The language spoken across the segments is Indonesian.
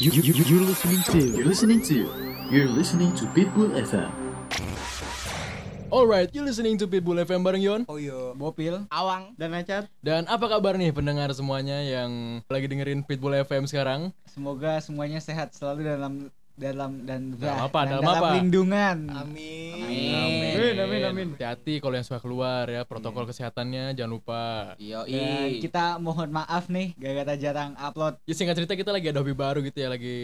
You, you, you, you're listening to, you're listening to, you're listening to Pitbull FM. Alright, you listening to Pitbull FM bareng Yon Oh iya. Bopil, Awang. dan Acat. Dan apa kabar nih pendengar semuanya yang lagi dengerin Pitbull FM sekarang? Semoga semuanya sehat selalu dalam dalam dan Dalam apa? dan Dalam apa? lindungan. Amin. Amin, amin, amin. Hati-hati kalau yang suka keluar ya, protokol kesehatannya jangan lupa. Dan kita mohon maaf nih gara-gara jarang upload. Ya singkat cerita kita lagi ada hobi baru gitu ya, lagi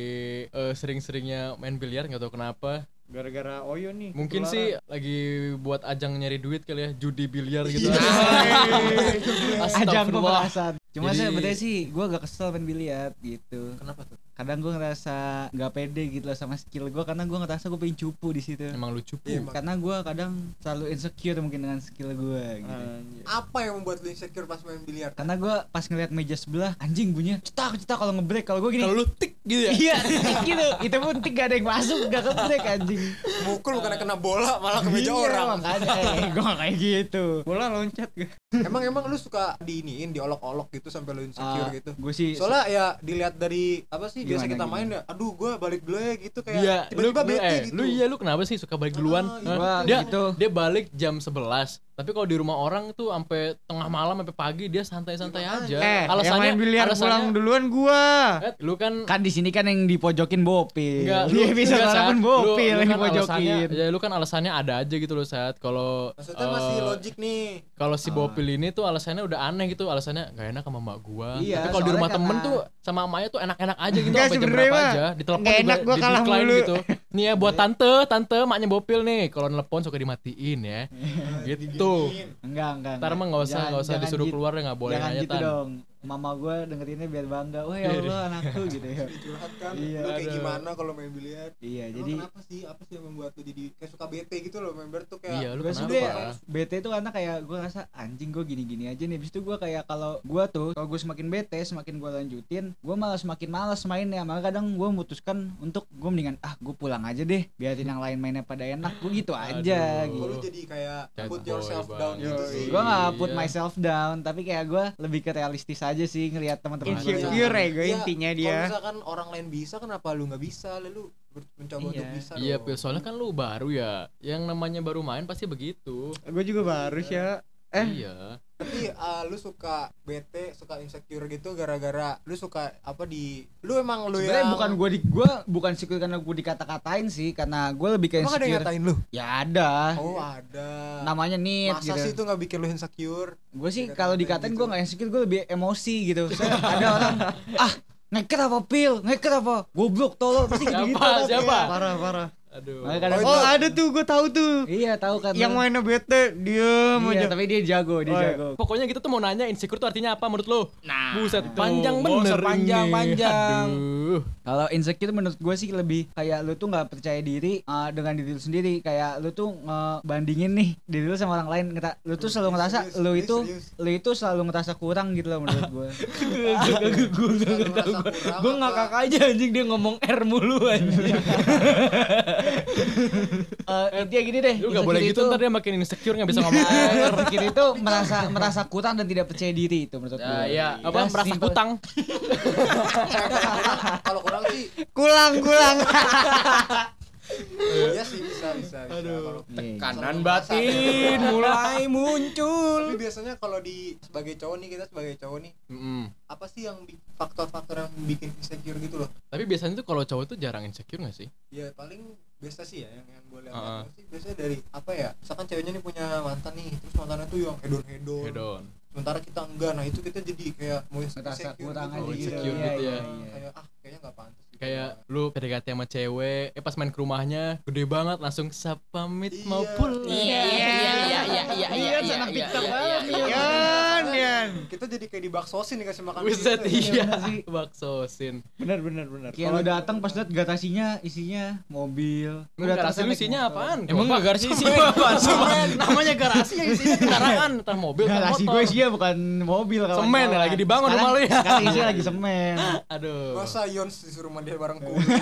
eh, sering-seringnya main biliar nggak tahu kenapa. gara-gara Oyo nih Mungkin sih lagi buat ajang nyari duit kali ya, judi biliar gitu. Ajang Astagfirullah. pembahasan. Cuma Jadi- sebenarnya sih gue agak kesel main biliar gitu. Kenapa tuh? Kadang gue ngerasa nggak pede gitu loh sama skill gue karena gue ngerasa gue pengen cupu di situ. Emang lucu Iya, pu. Karena gue kadang selalu insecure mungkin dengan skill gue gitu. Apa yang membuat lu insecure pas main biliar? Karena gue pas ngeliat meja sebelah anjing bunyinya cetak cetak kalau ngebreak kalau gue gini Kalau lu tik gitu ya. Iya, gitu. Itu pun tik gak ada yang masuk, gak kebrek anjing. Mukul bukan kena bola malah ke meja Iya, orang. Makanya, eh, gue gak kayak gitu. bola loncat gue emang emang lu suka diiniin, diolok-olok gitu sampai lu insecure gitu. Gue sih Soalnya ya dilihat dari apa sih biasa Gimana, kita main ya. Aduh, gua balik dulu ya gitu kayak Iya, tiba-tiba lu, bete eh, gitu. lu iya lu kenapa sih suka balik duluan? Ah, iya. Dia gitu. dia balik jam 11 tapi kalau di rumah orang tuh sampai tengah malam sampai pagi dia santai-santai aja. eh yang main biliar alasannya- pulang duluan gua Eh, lu kan kan di sini kan yang dipojokin Bopil. Enggak, Di episode enggak, mana Sat. pun Lu- Bopil lu yang kan alasannya, dipojokin. ya lu kan alasannya ada aja gitu loh saat kalau Maksudnya masih eh, logik nih. kalau si Bopil ini tuh alasannya udah aneh gitu alasannya gak enak sama mak gua Iya, tapi kalau di rumah temen tuh sama emaknya tuh enak-enak aja gitu Enggak, sampai jam berapa aja ditelepon juga enak gua kalah mulu. gitu nih ya buat tante tante maknya Bopil nih kalau nelpon suka dimatiin ya gitu Enggak, enggak. ntar mah nggak usah Jangan- nggak usah disuruh gitu. keluar ya nggak boleh Jangan aja gitu tan dong. Mama gue dengerinnya biar bangga. Wah ya Allah anakku gitu ya. Curhat kan. Iya, lu kayak aduh. gimana kalau main biliar? Iya, Emang jadi kenapa sih? Apa sih yang membuat lu jadi kayak suka bete gitu loh biliar tuh kayak iya lu gue sebenernya bete itu karena kayak gue rasa anjing gue gini-gini aja nih Habis itu gue kayak kalau gue tuh kalau gue semakin bete semakin gue lanjutin gue malah semakin malas mainnya maka kadang gue memutuskan untuk gue mendingan ah gue pulang aja deh biarin yang lain mainnya pada enak gue gitu aja Aduh. Kok lu gitu jadi kayak put yourself down gitu sih. gue nggak put Iya. myself down tapi kayak gue lebih ke realistis aja sih ngelihat teman-teman gue insecure ya gue Iya, intinya Kalau dia misalkan orang lain bisa kenapa lu nggak bisa? Lalu mencoba Iya. untuk bisa Iya, soalnya kan lu baru ya. Yang namanya baru main pasti begitu. gue juga baru sih ya eh Iya. Tapi uh, lu suka bete, suka insecure gitu gara-gara lu suka apa di lu emang lu Sebenarnya yang bukan gue di gue bukan insecure karena gue dikata-katain sih karena gue lebih ke Emang ada yang insecure ngatain lu? ya ada Oh, ada. namanya nit Masa gitu sih itu nggak bikin lu insecure? gue sih kalau dikatain gitu. gue nggak insecure gue lebih emosi gitu Saya ada orang ah ngeker apa pil ngeker apa goblok tolol pasti gitu gitu Siapa? Siapa? parah parah Aduh. Kadang oh itu- ada tuh gue tahu tuh iya tahu kan yang mainnya bete diem iya, aja tapi dia jago dia Oh, iya. jago Pokoknya kita tuh mau nanya insecure tuh artinya apa menurut lu? nah Buset, itu. panjang bener panjang ini. panjang kalau insecure menurut gue sih lebih kayak lu tuh nggak percaya diri uh, dengan diri lu sendiri kayak lu tuh ngebandingin nih diri lu sama orang lain Ngeta- lu tuh selalu ngerasa Serius, lu serius, itu serius. lu itu selalu ngerasa kurang gitu loh menurut gue Gue nggak gue ngakak aja anjing dia ngomong R mulu anjing Eh, intinya gini deh Lu gak boleh gitu. itu- ntar dia makin insecure gak bisa ngomong. Eh, insecure itu merasa merasa kurang dan tidak percaya diri itu menurut gue Ya, ya, apa Udah, merasa kutang? Kalau kurang sih, kulang kulang iya sih bisa bisa. bisa. Kalau- kanan Selalu batin mulai muncul Tapi biasanya kalau di sebagai cowok nih kita sebagai cowok nih Mm-mm. apa sih yang faktor-faktor yang bikin insecure gitu loh? Tapi biasanya tuh kalau cowok tuh jarang insecure gak sih? Ya paling biasa sih ya yang yang lihat Heeh. sih biasanya dari apa ya? Misalkan ceweknya nih punya mantan nih, terus mantannya tuh yang hedon hedon. Hedon. Sementara kita enggak, nah itu kita jadi kayak mau kurang gitu. aja Oh, gitu. insecure Iya, gitu ya. iya. Kayak ah kayaknya nggak pantas. Kayak lu PDKT sama cewek, eh pas main ke rumahnya gede banget langsung sap pamit mau Iya. pulang. Iya, iya, iya, iya, iya, iya, iya, anak iya, TikTok iya, banget iya, iya. Yan, Yan. kita jadi kayak dibaksosin dikasih makan Buset gitu ya. iya, baksosin. Bener bener bener. Kayak lu datang pas liat garasinya isinya mobil. Lu garasi lu isinya apaan? Emang Gerobak? garasi isinya apaan? Namanya garasi yang isinya kendaraan, entar mobil, entar Garasi motor. gue isinya bukan mobil Semen lagi dibangun rumah lu ya. Sekarang isinya lagi semen. Aduh. Masa Yons disuruh mandi bareng kuda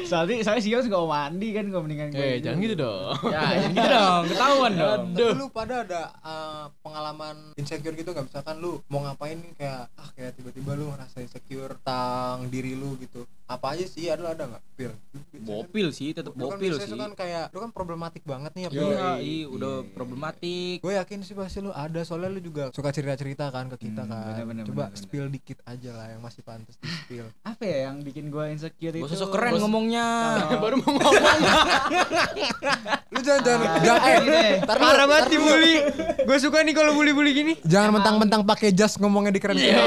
Soalnya saya sih nggak mau mandi kan gue mendingan gue. Eh, jangan gitu dong. Ya, jangan gitu dong, ketahuan dong. Tapi lu pada ada uh, pengalaman insecure gitu nggak misalkan lu mau ngapain nih kayak ah kayak tiba-tiba lu ngerasa insecure tentang diri lu gitu apa aja sih ada ada nggak pil Bopil sih, tetap Lu kan sih. kan kayak lu kan problematik banget nih ya Iya, Pil. iya, udah problematik. gue yakin sih pasti lu ada soalnya lu juga suka cerita-cerita kan ke kita Hmm, kan bener-bener, coba bener-bener. spill dikit aja lah yang masih pantas di spill Apa ya yang bikin gue insecure itu? Gak sosok keren Bos- ngomongnya. Baru mau ngomong. lu jangan jangan jangan eh ntar lu- Parah banget dibully. Gue suka nih kalau bully-bully gini. jangan mentang-mentang pakai jas ngomongnya di keren Iya.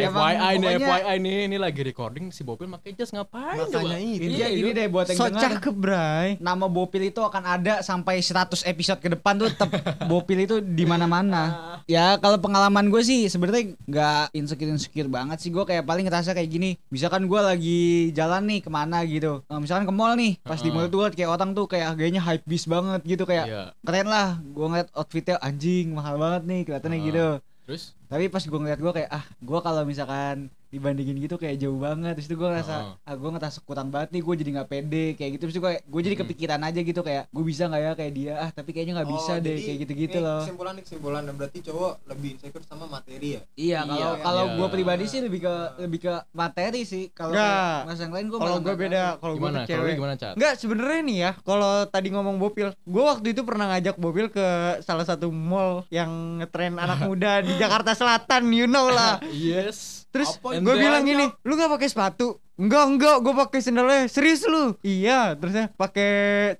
Emang FYI nih, pokoknya- FYI nih, ini lagi recording si Bopil pakai jas ngapain? makanya coba? itu Intinya gini deh buat yang So dengar. cakep, Bray. Nama Bopil itu akan ada sampai 100 episode ke depan tuh tetap Bopil itu di mana-mana. Ya kalau pengalaman gue sih sebenarnya nggak insecure insecure banget sih gue kayak paling ngerasa kayak gini. Misalkan gue lagi jalan nih ke mana gitu. Nah, misalkan ke mall nih, pas di Heeh. mall tuh kayak orang tuh kayak gayanya hype beast banget gitu kayak Iya. keren lah. Gue ngeliat outfitnya anjing mahal banget nih kelihatannya Heeh. gitu. Terus Tapi pas gue ngeliat gue kayak ah gue kalau misalkan dibandingin gitu kayak jauh banget terus itu gue ngerasa Heeh. ah gue ngerasa kurang banget nih gue jadi nggak pede kayak gitu terus gue gue jadi Hmm. kepikiran aja gitu kayak gue bisa nggak ya kayak dia ah tapi kayaknya nggak bisa Oh, deh jadi kayak gitu-gitu ini loh kesimpulan nih kesimpulan berarti cowok lebih insecure sama materi ya iya kalau Iya. kalau Iya. gue pribadi sih lebih ke lebih ke materi sih kalau Nggak. mas yang lain gue Kalau gue beda, kalau gue cewek. gimana, Cat? Enggak, sebenarnya nih ya, kalau tadi ngomong Bopil, gue waktu itu pernah ngajak Bopil ke salah satu mall yang ngetren anak muda di Jakarta Selatan, you know lah. Yes. Terus gue bilang gini, lu nggak pakai sepatu? Enggak, enggak, gue pakai sendalnya. Serius lu? Iya, terusnya pakai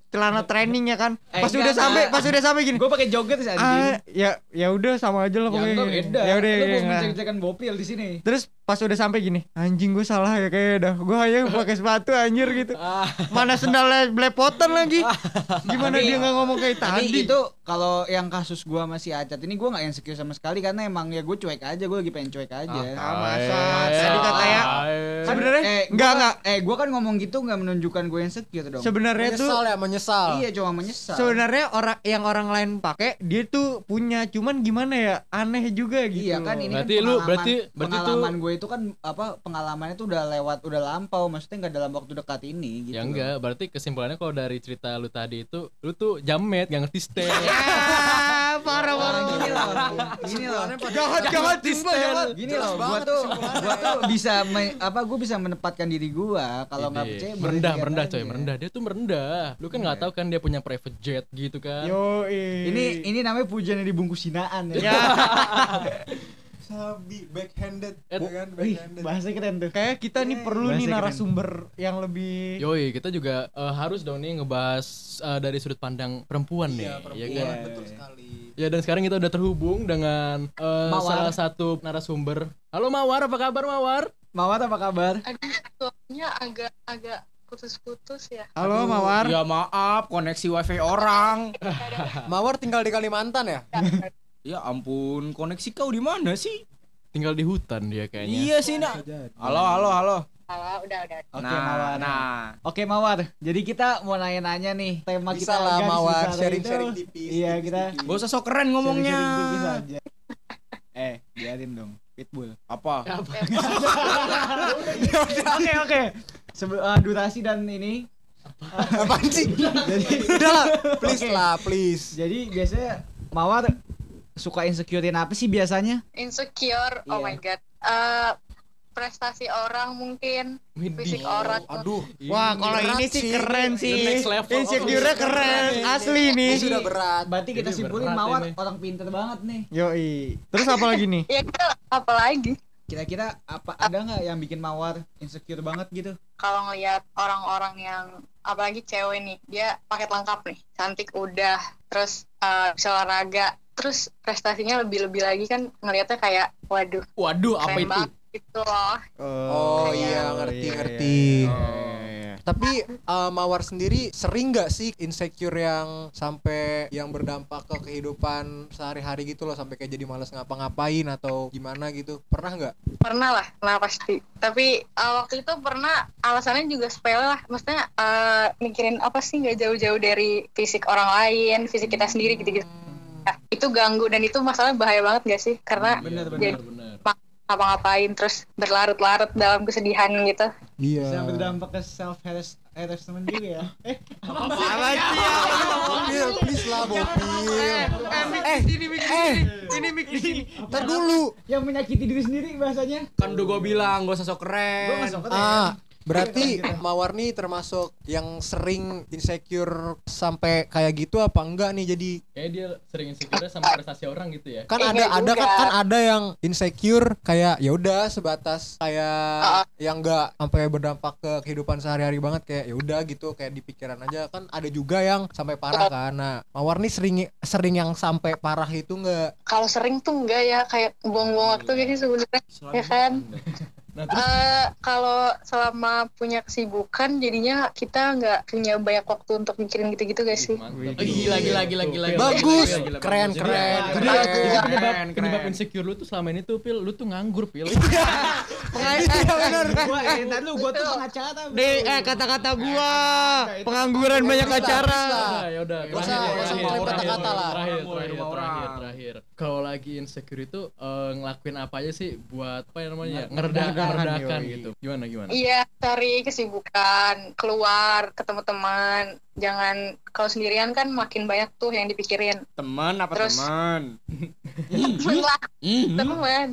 celana training ya kan. Eh, Pas enggak, udah sampai, pas udah sampai gini. gue pakai joget sih Ah, anjing ya ya udah sama aja lah ya pokoknya. enggak beda Ya udah, lu ya, mau enggak. mencek-cekan bopil di sini Terus pas udah sampai gini, anjing gue salah ya kayaknya dah. Gue hanya pakai sepatu anjir gitu. Mana sendalnya belepotan lagi. Gimana Tapi- dia nggak ngomong kayak Tapi tadi? itu kalau yang kasus gua masih acat ini gua nggak insecure sama sekali karena emang ya gue cuek aja gue lagi pengen cuek aja Ah, masa? Eh, Tadi katanya eh. sebenarnya eh, enggak gua- enggak. eh gua kan ngomong gitu nggak menunjukkan gue insecure dong. Sebenarnya tuh menyesal ya menyesal. Iya cuma menyesal. Sebenarnya orang yang orang lain pakai dia tuh punya cuman gimana ya aneh juga gitu iya kan ini Berarti kan lu- pengalaman, berarti- berarti tuh- pengalaman gue itu kan apa pengalamannya tuh udah lewat udah lampau. Maksudnya nggak dalam waktu dekat ini gitu Ya enggak, berarti kesimpulannya kalau dari cerita lu tadi itu lu tuh jamet, gak ngerti stay. Ah, parah parah. Gini loh gini loh. jahat jahat sumpah jahat. Gini loh gua tuh gua tuh bisa apa gua bisa menempatkan diri gua kalau nggak percaya merendah, merendah coy, merendah. Dia tuh merendah. Lu kan nggak tahu kan dia punya private jet gitu kan. yo ini ini namanya pujian yang dibungkus hinaan ya, ya sabi backhanded Eh, ya kan Wih, backhanded bahasa keren tuh kayak kita nih perlu nih Bahasa keren. narasumber yang lebih Yoi, kita juga eh, harus dong nih ngebahas eh, dari sudut pandang perempuan nih, iya ya perempuan kan? Iya. betul sekali Ya dan sekarang kita udah terhubung dengan Mawar. salah satu narasumber. Halo Mawar, apa kabar Mawar? Mawar apa kabar Aduh, suaranya agak agak putus-putus ya. halo mawar Iya. ya maaf, koneksi wifi orang. Mawar tinggal di Kalimantan ya Ya ampun, koneksi kau di mana sih? Tinggal di hutan dia kayaknya. Iya sih, nak. Halo, halo, halo. Halo, udah udah. Oke nah, Mawar. Nah, Oke Mawar. Jadi kita mau nanya-nanya nih tema bisa kita lah Mawar sharing-sharing tipis Iya tipis, kita gak usah sok keren ngomongnya. eh biarin dong Pitbull. Apa? Oke oke. Sebe- eh, durasi dan ini. apaan sih Jadi udah lah please lah please jadi biasanya Mawar suka insecurein apa sih biasanya? Insecure, oh Iya. my god. Eh prestasi orang mungkin, fisik orang. aduh wah kalau ini sih keren sih next level of insecure keren Ini- asli ini nih sudah berat Berarti kita Ini simpulin Mawar ini. orang pinter banget nih. yoi terus apa lagi nih Ya kita apa lagi? Kira-kira apa ada nggak yang bikin Mawar insecure banget gitu? Kalau ngelihat orang-orang yang apalagi cewek nih, dia paket lengkap nih, cantik udah, terus eh, bisa olahraga, terus prestasinya lebih-lebih lagi kan ngelihatnya kayak waduh, Waduh, apa itu? banget gitu loh. oh iya ngerti ngerti. tapi eh, Mawar sendiri sering nggak sih insecure yang sampai yang berdampak ke kehidupan sehari-hari gitu loh sampai kayak jadi malas ngapa-ngapain atau gimana gitu? Pernah nggak? Pernah lah nah pasti. Tapi uh, waktu itu pernah alasannya juga sepele lah. Maksudnya uh, mikirin apa sih nggak jauh-jauh dari fisik orang lain fisik kita sendiri gitu-gitu. Nah, itu ganggu dan itu masalah bahaya banget gak sih karena Bener jadi Bener, bener. ngapa-ngapain terus berlarut-larut dalam kesedihan gitu. Iya. Bisa berdampak ke self harassment juga ya. Eh, Apa sih? Please lah Bopil. Eh, ini mik di sini. Ini mik di sini. Ntar dulu. yang menyakiti diri sendiri bahasanya. Kan udah gue bilang gak usah sok Gue keren. masuk ke Ah, berarti Mawar nih termasuk yang sering insecure sampai kayak gitu apa enggak nih? Jadi Kayak dia sering insecure sama prestasi orang gitu ya. kan Iya ada ada kan kan ada yang insecure kayak ya udah sebatas kayak yang enggak sampai berdampak ke kehidupan sehari-hari banget kayak ya udah gitu kayak di pikiran aja. Kan ada juga yang sampai parah kan. Nah Mawar nih sering sering yang sampai parah itu enggak? Kalau sering tuh enggak ya kayak buang-buang waktu gitu sebenarnya? Ya kan. Nah, terus Eh kalau selama punya kesibukan jadinya kita nggak punya banyak waktu untuk mikirin gitu-gitu guys sih. mantap. Oh, gila gila gila gila. gila. bagus Gila, gila, keren keren Jadi, keren penyebab, Keren, penyebab keren. insecure lu tuh selama ini tuh pil lu tuh nganggur pil. iya benar Gua eh, lu gua tuh pengacara. Deh, eh kata-kata gua. Pengangguran banyak acara. ya udah usah mengirim kata-kata lah. Terakhir terakhir terakhir. Kalau lagi insecure itu eh, ngelakuin apa aja sih buat apa ya namanya? Ngereda Meredakan, gitu. Gimana gimana? Iya, cari kesibukan, keluar, ketemu teman. Jangan kalau sendirian kan makin banyak tuh yang dipikirin. Teman apa Terus- teman? Temen lah, Mhm. teman.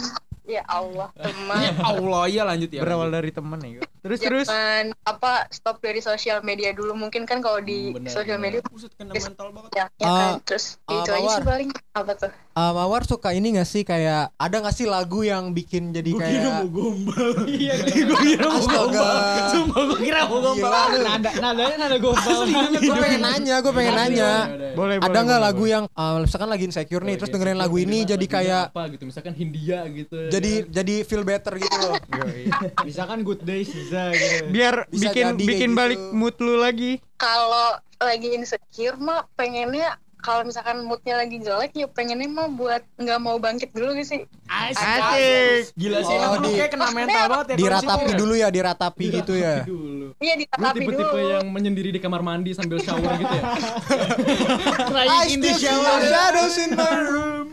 Ya Allah, teman. Ya Allah ya lanjut ya. Berawal dari temen ya. Terus terus. Jangan apa stop dari sosial media dulu. Mungkin kan kalau di Hmm, sosial media Buset kena mental banget. ya, ya Ah, kan. Terus ah, itu aja Mawar. sih paling apa tuh? Ah, Mawar suka ini gak sih kayak ada gak sih lagu yang bikin jadi kayak gombal. Iya, Gue kira mau Astaga. Sumpah gue kira mau gombal. Nada nadanya nada gombal. gue pengen nanya gue pengen nanya Boleh ada boleh, nggak boleh, lagu yang ah, misalkan lagi insecure nih terus dengerin lagu ini jadi kayak apa gitu misalkan Hindia gitu. jadi jadi feel better gitu loh Misalkan good days bisa gitu. Biar Bisa bikin jadi bikin kayak balik gitu. mood lu lagi. Kalau lagi insecure mah pengennya kalau misalkan moodnya lagi jelek ya pengennya mah buat nggak mau bangkit dulu gitu sih. Asik. Gila sih, Oh, di- kayak kena mental banget ya. diratapi insecure. dulu ya diratapi gitu ya dulu. Iya Lu ditatapi tipe-tipe dulu. yang menyendiri di kamar mandi sambil shower gitu ya. I still see your shadows in my room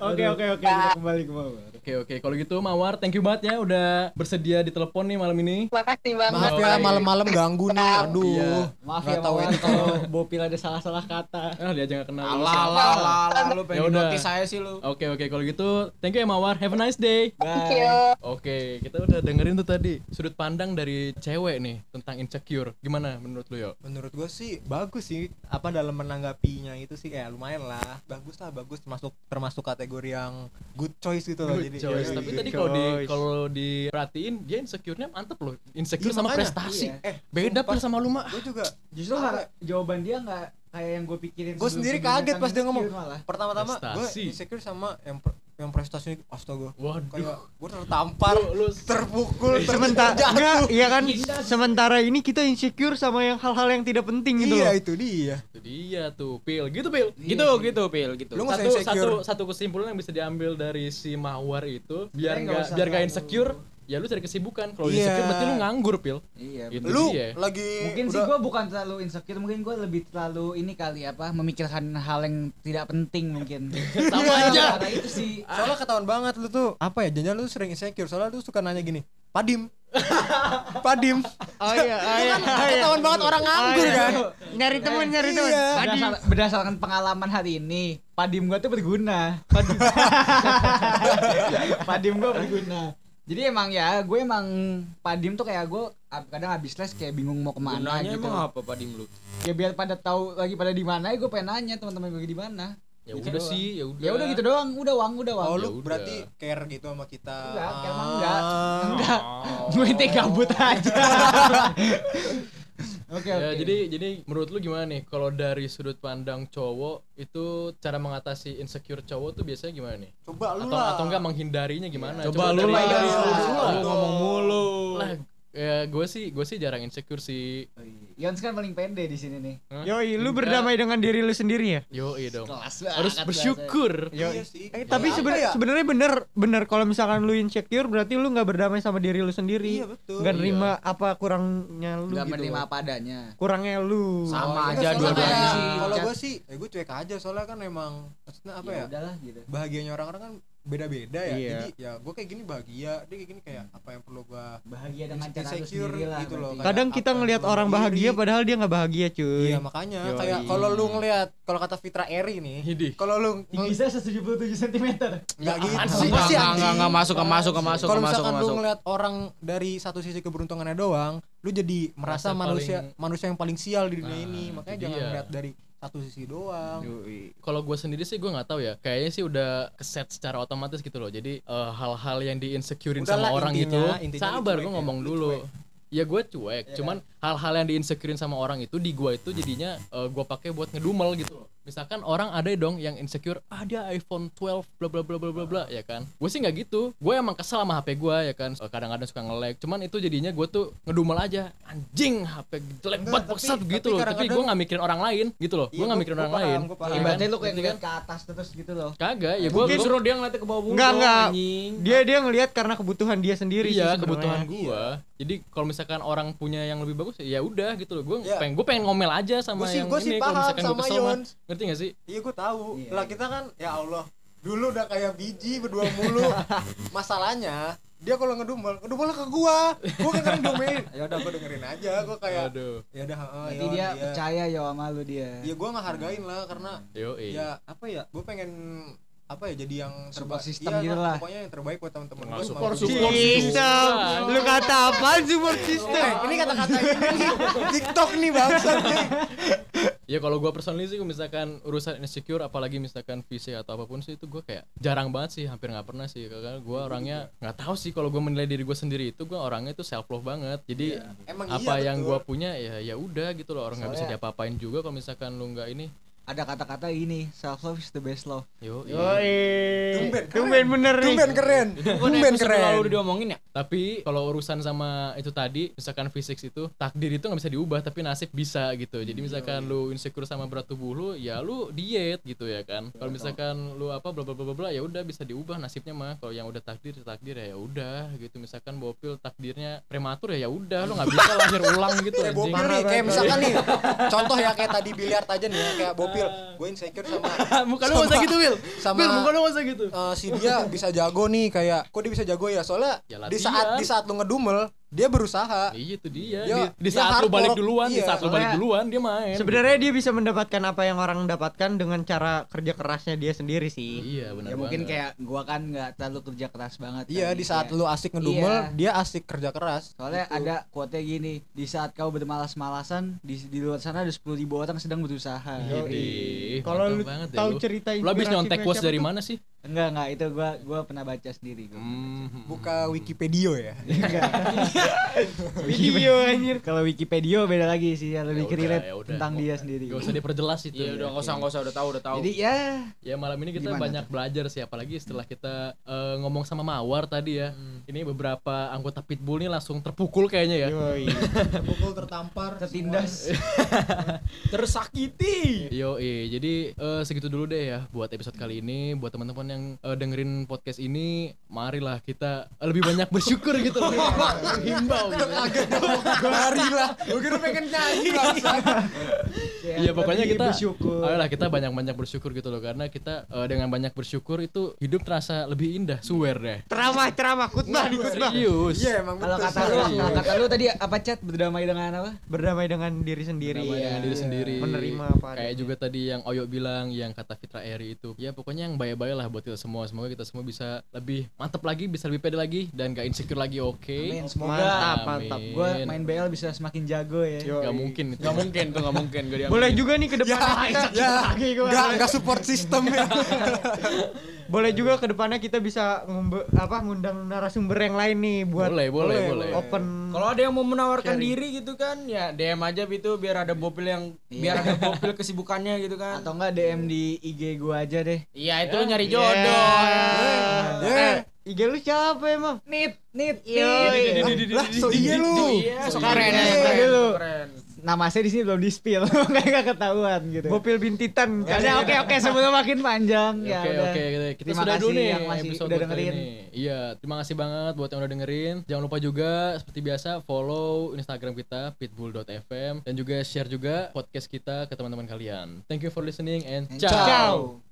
Oke oke oke kita kembali ke bawah. Oke oke kalau gitu Mawar thank you banget ya udah bersedia ditelepon nih malam ini. Makasih banget. maaf ya malam-malam ganggu nih aduh Iya. Maaf Nggak ya tahu ini kalau Bopil ada salah-salah kata. Ah dia aja gak kenal. lu. Alah, alah, alah, alah, lu pengen notis saya sih lu. Oke oke kalau gitu thank you ya Mawar. Have a nice day. Thank you. Oke, kita udah dengerin tuh tadi sudut pandang dari cewek nih tentang insecure. Gimana menurut lu, yo? menurut gue sih bagus sih apa dalam menanggapinya itu sih kayak lumayan lah bagus lah bagus termasuk termasuk kategori yang good choice gitu loh jadi Choice. yoi. Tapi tadi kalau di kalau diperhatiin dia insecure-nya mantep loh. Insecure Iya, sama makanya. prestasi. Iya. eh Beda pil sama lu mah. gue juga Justru har- jawaban dia nggak kayak yang gue pikirin. gue sendiri kaget pas dia ngomong pertama-tama gue insecure sama yang per- yang prestasi astaga Waduh. kayak gue tertampar Lu, lu terpukul Sementara enggak, iya kan? Sementara ini kita insecure sama yang hal-hal yang tidak penting gitu iya loh. itu dia itu dia tuh, Pil. Gitu, Pil. Gitu, gitu, Pil, gitu. Lu Satu, satu, satu kesimpulan yang bisa diambil dari si Mawar itu biar Kita nggak nggak usah biar terlalu- insecure ya lu cari kesibukan kalau Iya. insecure berarti lu nganggur pil Iya. Gitu lu dia. lagi Mungkin sih udah- gue bukan terlalu insecure, mungkin gue lebih terlalu ini kali apa memikirkan hal yang tidak penting mungkin. Sama aja. Karena itu sih. soalnya ketahuan banget lu tuh apa ya jangan lu sering insecure soalnya lu suka nanya gini padim padim Oh iya, oh iya. kan ketahuan banget orang nganggur Oh, iya. kan Nyari temen, nyari temen. Iya. Padi. Berdasar- berdasarkan pengalaman hari ini, padim gue tuh berguna. Padim, padim gue berguna. Jadi emang ya, gue emang padim tuh kayak gue kadang habis les kayak bingung mau ke mana Gunanya gitu. emang apa Pak Dim lu? Ya biar pada tahu lagi pada di mana, ya gue pengen nanya teman-teman gue di mana. ya Gitu udah doang. sih ya udah Ya udah gitu doang, udah wang, udah wang. oh Ya lu udah. berarti care gitu sama kita Enggak, care mah enggak. Ah. Enggak. Gue ente gabut aja. Oke oke. Ya, jadi jadi menurut lu gimana nih kalau dari sudut pandang cowok itu cara mengatasi insecure cowok tuh biasanya gimana nih? coba lu Atau lah atau enggak menghindarinya gimana? Coba lu dari- lah, dari Iya. lu lah. Lu ngomong mulu. Lah, ya gue sih gue sih jarang insecure sih. Yons kan paling pede di sini nih. Hah? Yoi, lu berdamai dengan diri lu sendiri ya? Yo dong. Kelas Harus banget bersyukur. iya sih Eh, tapi Apa seben- ya? sebenarnya bener bener kalau misalkan lu insecure berarti lu nggak berdamai sama diri lu sendiri. Iya, betul. Nggak Iya. nerima apa kurangnya lu Gak gitu. menerima apa adanya. Kurangnya lu. Sama Enggak, aja soalnya dua-duanya kayak- sih. kalau gue sih ya gue cuek aja soalnya kan emang maksudnya apa ya, udahlah gitu. bahagianya orang-orang kan beda-beda ya Iya. jadi ya gue kayak gini bahagia dia kayak gini kayak apa yang perlu gue bahagia dengan cara lu sendiri lah gitu loh, berarti. Kadang kita ngelihat orang bahagia padahal dia nggak bahagia, cuy. iya makanya Yoi. kayak kalau lu ngelihat kalau kata Fitra Eri nih kalau lu Tinggi saya 177 cm nggak gitu sih? anjing? enggak, enggak masuk, enggak masuk, enggak masuk, kalau enggak masuk, misalkan lu masuk. ngeliat orang dari satu sisi keberuntungannya doang lu jadi merasa manusia paling- manusia yang paling sial di dunia Nah, ini makanya jangan dia. ngeliat dari satu sisi doang. Kalau gue sendiri sih gue nggak tahu ya. Kayaknya sih udah keset secara otomatis gitu loh. Jadi eh, hal-hal yang di insecurein sama Udahlah, orang intinya- itu intinya sabar gue ya, ngomong lu dulu. ya gue cuek. Cuman hal-hal yang di insecurein sama orang itu di gue itu jadinya gue pakai buat ngedumel gitu loh misalkan orang ada dong yang insecure ah dia iPhone 12 bla bla bla bla bla bla ya kan? Gue sih nggak gitu. Gue emang kesel sama HP gue ya kan? Eh, kadang-kadang suka nge-lag. Cuman itu jadinya gue tuh ngedumel aja. Anjing HP jelek banget tapi- bangsat gitu loh. tapi gue nggak mikirin orang lain gitu loh. Iya, gue nggak mikirin gua orang paham, lain. Iya Ibaratnya kan? lu kayak ngeliat ke atas terus gitu loh. Kagak ya gue Mungkin suruh dia ngeliat ke bawah bulu enggak. anjing. Dia dia ngelihat karena kebutuhan dia sendiri sih iya kebutuhan gua. Jadi kalau misalkan orang punya yang lebih bagus ya udah gitu loh. Gue Iya. pengen gue pengen ngomel aja sama Gua sih- yang gua sih ini. Kalau paham misalkan gue sama kesel. Ngerti gak sih iya gue tahu Iya, lah iya. kita kan ya Allah dulu udah kayak biji berdua mulu masalahnya dia kalau ngedumel ngedumel ke gua gua kan kadang domelin ya udah gua dengerin aja gua kayak aduh ya udah berarti dia iya. percaya ya sama lu dia ya gua nggak hargain lah karena yo ya apa ya gua pengen apa ya jadi yang terbaik system iya, gitu kan, lah. pokoknya yang terbaik buat teman-teman gua support support Sistem. Lu kata apa support system? Eh, ini kata-kata ini TikTok nih bangsa nih ya kalau gue personally sih misalkan urusan insecure apalagi misalkan fisik atau apa pun sih itu gue kayak jarang banget sih hampir nggak pernah sih. Karena gue orangnya nggak tahu sih kalau gue menilai diri gue sendiri itu gue orangnya itu self love banget. Jadi emang apa iya, yang gue punya ya ya udah gitu loh. Orang nggak bisa diapa-apain juga kalau misalkan lu nggak ini ada kata-kata ini self love is the best love yo Yoi. Tumben. Tumben bener nih. tumben keren tumben keren lalu udah diomongin ya? Tapi kalau urusan sama itu tadi, misalkan fisik itu takdir itu nggak bisa diubah, tapi nasib bisa gitu. Jadi misalkan lu insecure sama berat tubuh lu, ya lu diet gitu ya kan. Kalau misalkan lu apa bla bla bla bla ya udah bisa diubah nasibnya mah. Kalau yang udah takdir takdir ya ya udah gitu. Misalkan bopil takdirnya prematur ya ya udah lu nggak bisa lahir ulang gitu Kayak anjing. bopil nih, kayak misalkan nih contoh ya kayak tadi biliar aja nih ya kayak bopil gue insecure sama Muka lu usah gitu, Wil. sama Wil, muka lu usah gitu. eh, si dia bisa jago nih kayak kok dia bisa jago ya soalnya Ya di saat di saat lu ngedumel dia berusaha Iya itu dia. Ya, di, di dia saat lu hard balik work. duluan, di Iya, saat lu balik duluan dia main. Sebenarnya dia bisa mendapatkan apa yang orang dapatkan dengan cara kerja kerasnya dia sendiri sih. Iya benar ya mungkin banget. kayak gua kan nggak terlalu kerja keras banget iya kan. di saat Kayak- lu asik ngedumel Iya. dia asik kerja keras Soalnya Gitu. ada quote gini, di saat kau bermalas-malasan, di, di luar sana ada 10.000 ribu orang sedang berusaha. Idih, Kalau lu banget ya tahu lu. cerita Lu habis nyontek dari quotes dari tuh? mana sih? Enggak, enggak, itu gua gua pernah baca sendiri gua. Hmm. buka Wikipedia ya Enggak. Video anjir. Kalau Wikipedia beda lagi sih, lebih Ya udah, relate ya udah. tentang dia sendiri. Gak usah diperjelas itu. Iya udah nggak usah nggak usah udah tahu udah tahu. Jadi ya Ya malam ini kita Gimana banyak belajar sih apalagi setelah kita eh, ngomong sama Mawar tadi ya. Ini beberapa anggota Pitbull nih langsung terpukul kayaknya ya. Yoi. pukul tertampar tertindas. tersakiti. Yo, jadi eh, segitu dulu deh ya buat episode kali ini. Buat teman-teman yang eh, dengerin podcast ini, marilah kita eh, lebih banyak bersyukur gitu loh. Himbau gitu. Mari lah gue kira pengen nyanyi bangsa Iya pokoknya kita bersyukur. Ayolah kita banyak-banyak bersyukur gitu loh karena kita eh, dengan banyak bersyukur itu hidup terasa lebih indah, swear deh. Ceramah ceramah khutbah di khutbah. Serius. iya emang Kalau kata lu, kata lu tadi apa chat berdamai dengan apa? Berdamai dengan diri sendiri. Berdamai dengan diri Iya. sendiri. Menerima apa Kayak juga tadi yang Oyo bilang, yang kata Fitra Eri itu. Ya pokoknya yang baik-baik lah buat kita semua. Semoga kita semua bisa lebih mantep lagi, bisa lebih pede lagi dan gak insecure lagi, oke? Amin. Semoga Mantap, mantap. gua main BL bisa semakin jago ya. Gak mungkin itu. Nggak mungkin tuh nggak mungkin gak. Boleh juga nih ke ya depannya kita, ya nggak nggak support sistem ya boleh juga ke depannya kita bisa ngumbe, apa ngundang narasumber yang lain nih buat Boleh, boleh, boleh. open Kalau ada yang mau menawarkan Sharing. diri gitu kan, ya DM aja gitu biar ada bopil yang Iya. biar ada bopil kesibukannya gitu kan. Atau enggak DM di IG gua aja deh. Iya itu lu nyari jodoh. Eh, IG lu siapa emang? Nit, nit, Yoi. lah so iya lu Iya, So keren, keren. Nama saya di sini belum di spill, makanya nggak ketahuan gitu. Bopil bintitan. Ya oke oke sebelum makin panjang ya Oke oke kita, Terima sudah dulu kasih nih yang masih episode udah dengerin. ini. Iya, terima kasih banget buat yang udah dengerin. Jangan lupa juga seperti biasa follow Instagram kita pitbull.fm dan juga share juga podcast kita ke teman-teman kalian. Thank you for listening and And ciao. ciao.